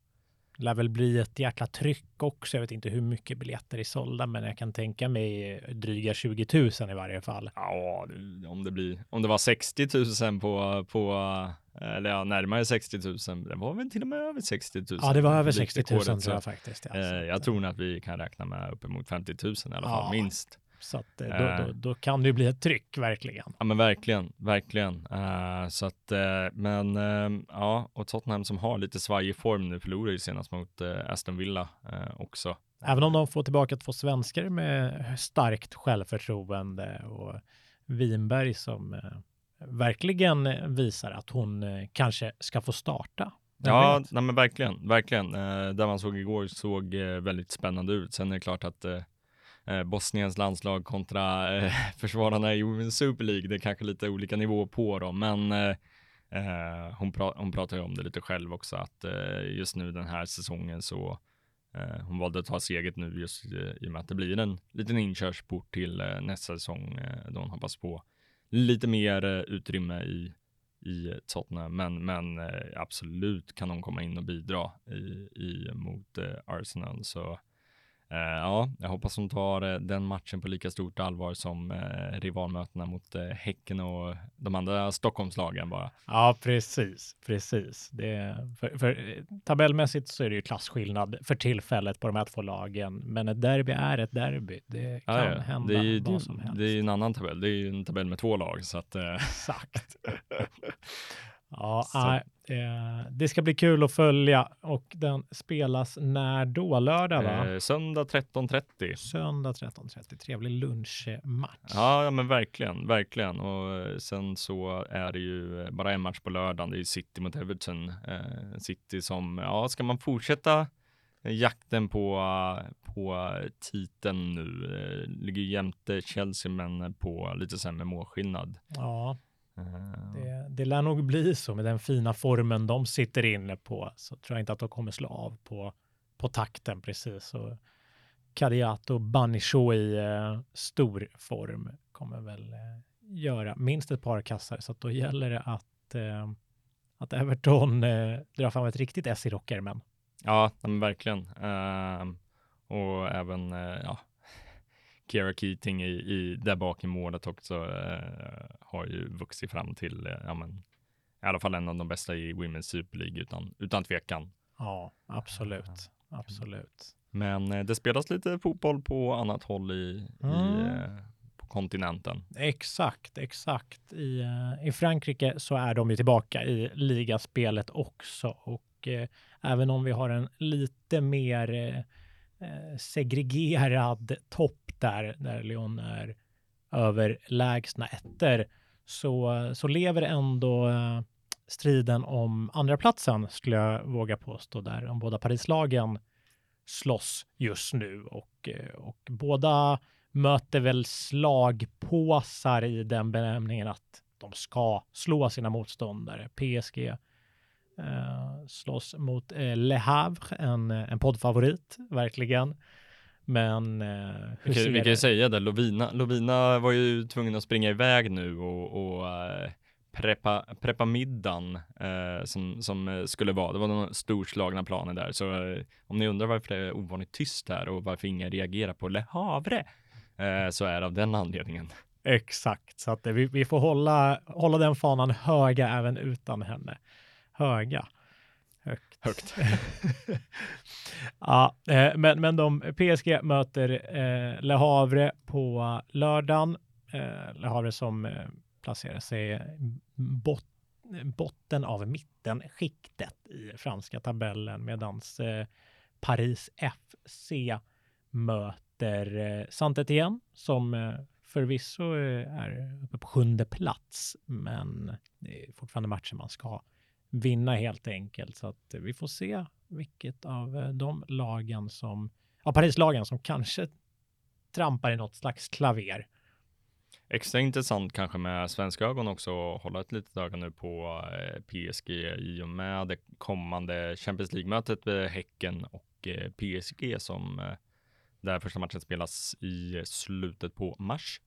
[SPEAKER 2] Lär väl bli ett jäkla tryck också. Jag vet inte hur mycket biljetter är sålda, men jag kan tänka mig dryga 20 000 i varje fall.
[SPEAKER 1] Ja, om det blir, om det var 60 000 på, på eller ja, närmare 60 000. Det var väl till och med över 60 000.
[SPEAKER 2] Ja, det var över 60 000
[SPEAKER 1] Publikrekordet,
[SPEAKER 2] tror jag faktiskt.
[SPEAKER 1] Eh,
[SPEAKER 2] Så
[SPEAKER 1] jag tror nog att vi kan räkna med uppemot 50 000 i alla fall,
[SPEAKER 2] Ja.
[SPEAKER 1] minst.
[SPEAKER 2] Så att eh,
[SPEAKER 1] Eh.
[SPEAKER 2] då, då, då kan det ju bli ett tryck verkligen.
[SPEAKER 1] Ja, men verkligen, verkligen. Eh, så att, eh, men eh, ja, och Tottenham som har lite svajig form nu förlorar ju senast mot Aston Villa också.
[SPEAKER 2] Även om de får tillbaka två svenskar med starkt självförtroende och Winberg som verkligen visar att hon kanske ska få starta.
[SPEAKER 1] Ja, nej, men verkligen, verkligen. Eh, där man såg igår såg väldigt spännande ut. Sen är det klart att eh, Bosniens landslag kontra eh, [laughs] försvararna i Women's Super League, det är kanske lite olika nivå på dem, men eh, eh, hon, pra hon pratar ju om det lite själv också, att eh, just nu den här säsongen så eh, hon valde att ta steget nu just eh, i och med att det blir en liten inkörsport till eh, nästa säsong eh, då hon hoppas på lite mer eh, utrymme i i Tottenham, men, men eh, absolut kan de komma in och bidra i, i mot eh, Arsenal. Så eh, ja, jag hoppas de tar eh, den matchen på lika stort allvar som eh, rivalmötena mot Häcken och de andra Stockholmslagen bara.
[SPEAKER 2] Ja, precis, precis. Det, för, för, tabellmässigt så är det ju klasskillnad för tillfället på de här två lagen, men ett derby är ett derby. Det kan
[SPEAKER 1] Ja, ja.
[SPEAKER 2] hända
[SPEAKER 1] det är ju
[SPEAKER 2] vad
[SPEAKER 1] det,
[SPEAKER 2] som helst.
[SPEAKER 1] det är ju en annan tabell. Det är ju en tabell med två lag så att
[SPEAKER 2] Exakt. [laughs] Ja, nej, eh, det ska bli kul att följa och den spelas när då? Lördag va?
[SPEAKER 1] eh, söndag 13.30.
[SPEAKER 2] Söndag 13.30. Trevlig lunchmatch.
[SPEAKER 1] Ja, men verkligen, verkligen. Och eh, sen så är det ju eh, bara en match på lördagen. Det är City mot Everton. Eh, City som, ja, ska man fortsätta jakten på, på titeln nu? Eh, ligger jämte Chelsea, men på lite sämre målskillnad.
[SPEAKER 2] Ja, det, det lär nog bli så med den fina formen de sitter inne på. Så tror jag inte att de kommer slå av på, på takten precis. Och Kadiato Banisho i eh, stor form kommer väl eh, göra minst ett par kassar. Så att då gäller det att, eh, att Everton eh, drar fram ett riktigt S i rockärmen.
[SPEAKER 1] Ja, verkligen. Ehm, och även, eh, ja, Kira Keating i, i där bak i målet också eh, har ju vuxit fram till, eh, ja men, i alla fall en av de bästa i Women's Super League utan, utan tvekan.
[SPEAKER 2] Ja, absolut. Absolut.
[SPEAKER 1] Men eh, det spelas lite fotboll på annat håll i, i
[SPEAKER 2] Mm.
[SPEAKER 1] eh, på kontinenten.
[SPEAKER 2] Exakt, exakt. I, eh, I Frankrike så är de ju tillbaka i ligaspelet också och eh, även om vi har en lite mer Eh, segregerad topp där, där Lyon är överlägsna ettor, så, så lever ändå eh, striden om andra platsen skulle jag våga påstå där de båda Parislagen slåss just nu och, eh, och båda möter väl slagpåsar i den benämningen att de ska slå sina motståndare. PSG eh, slåss mot eh, Le Havre, en, en poddfavorit, verkligen. Men eh,
[SPEAKER 1] Vi kan, vi kan ju säga det, Lovina, Lovina var ju tvungen att springa iväg nu och, och eh, preppa, preppa middagen eh, som, som eh, skulle vara. Det var några storslagna planer där, så eh, om ni undrar varför det är ovanligt tyst här och varför ingen reagerar på Le Havre, eh, så är det av den anledningen.
[SPEAKER 2] Exakt, så att eh, vi, vi får hålla, hålla den fanan höga även utan henne. Höga. Högt.
[SPEAKER 1] Högt. [laughs]
[SPEAKER 2] ja, eh, men, men de, PSG möter eh, Le Havre på lördagen. Eh, Le Havre som eh, placerar sig bot, botten av mittenskiktet i franska tabellen medans eh, Paris FC möter eh, Saint-Étienne som eh, förvisso eh, är uppe på sjunde plats, men det är fortfarande matcher man ska vinna helt enkelt. Så att vi får se vilket av eh, de lagen som, ja, Parislagen som kanske trampar i något slags klaver.
[SPEAKER 1] Extra intressant kanske med svenska ögon också att hålla ett litet öga nu på eh, PSG i och med det kommande Champions League-mötet med Häcken och eh, PSG som där första matchen spelas i slutet på mars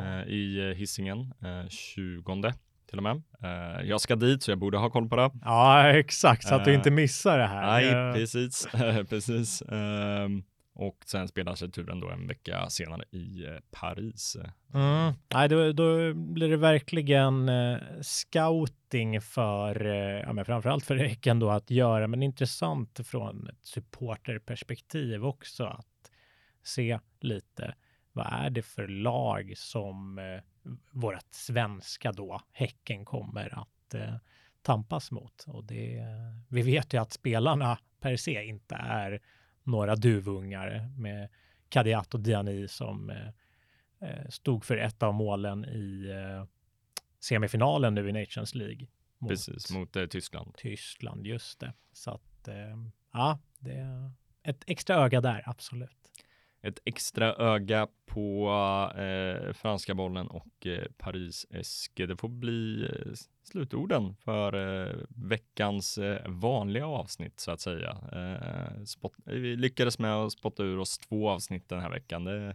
[SPEAKER 1] eh, i Hisingen, eh, 20 till och med. Eh, jag ska dit så jag borde ha koll på det.
[SPEAKER 2] ja exakt, så att du
[SPEAKER 1] Eh,
[SPEAKER 2] inte missar det här.
[SPEAKER 1] Nej,
[SPEAKER 2] Eh,
[SPEAKER 1] precis, [laughs] precis. Ehm, och sen spelar sig turen då en vecka senare i Paris.
[SPEAKER 2] Mm. Nej, då, då blir det verkligen scouting för, ja, men framförallt för Häcken då att göra, men intressant från ett supporterperspektiv också att se lite vad är det för lag som eh, vårt svenska då, Häcken, kommer att eh, tampas mot. Och det, vi vet ju att spelarna per se inte är några duvungar med Kadiat och Diani som eh, eh, stod för ett av målen i eh, semifinalen nu i Nations League. Mot
[SPEAKER 1] Precis, mot eh, Tyskland.
[SPEAKER 2] Tyskland, just det. Så att, eh, ja, det är ett extra öga där, absolut.
[SPEAKER 1] Ett extra öga på eh, franska bollen och eh, Paris SK. Det får bli eh, slutorden för eh, veckans eh, vanliga avsnitt så att säga. Eh, spot, eh, vi lyckades med att spotta ur oss två avsnitt den här veckan. Det, det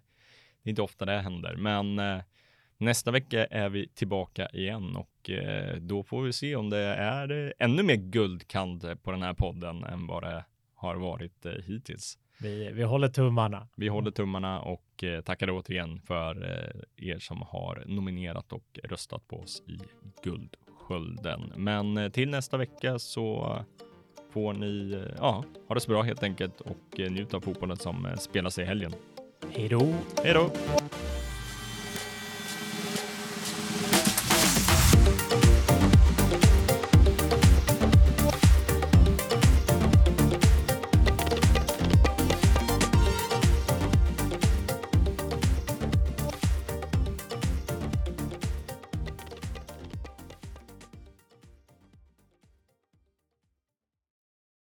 [SPEAKER 1] är inte ofta det händer, men eh, nästa vecka är vi tillbaka igen och eh, då får vi se om det är eh, ännu mer guldkant på den här podden än vad det har varit hittills.
[SPEAKER 2] Vi, vi håller tummarna.
[SPEAKER 1] Vi håller tummarna och eh, tackar återigen för eh, er som har nominerat och röstat på oss i Guldskölden. Men eh, till nästa vecka så får ni ja, ha det så bra helt enkelt och njut av fotbollen som spelas i helgen.
[SPEAKER 2] Hej då!
[SPEAKER 1] Hej då!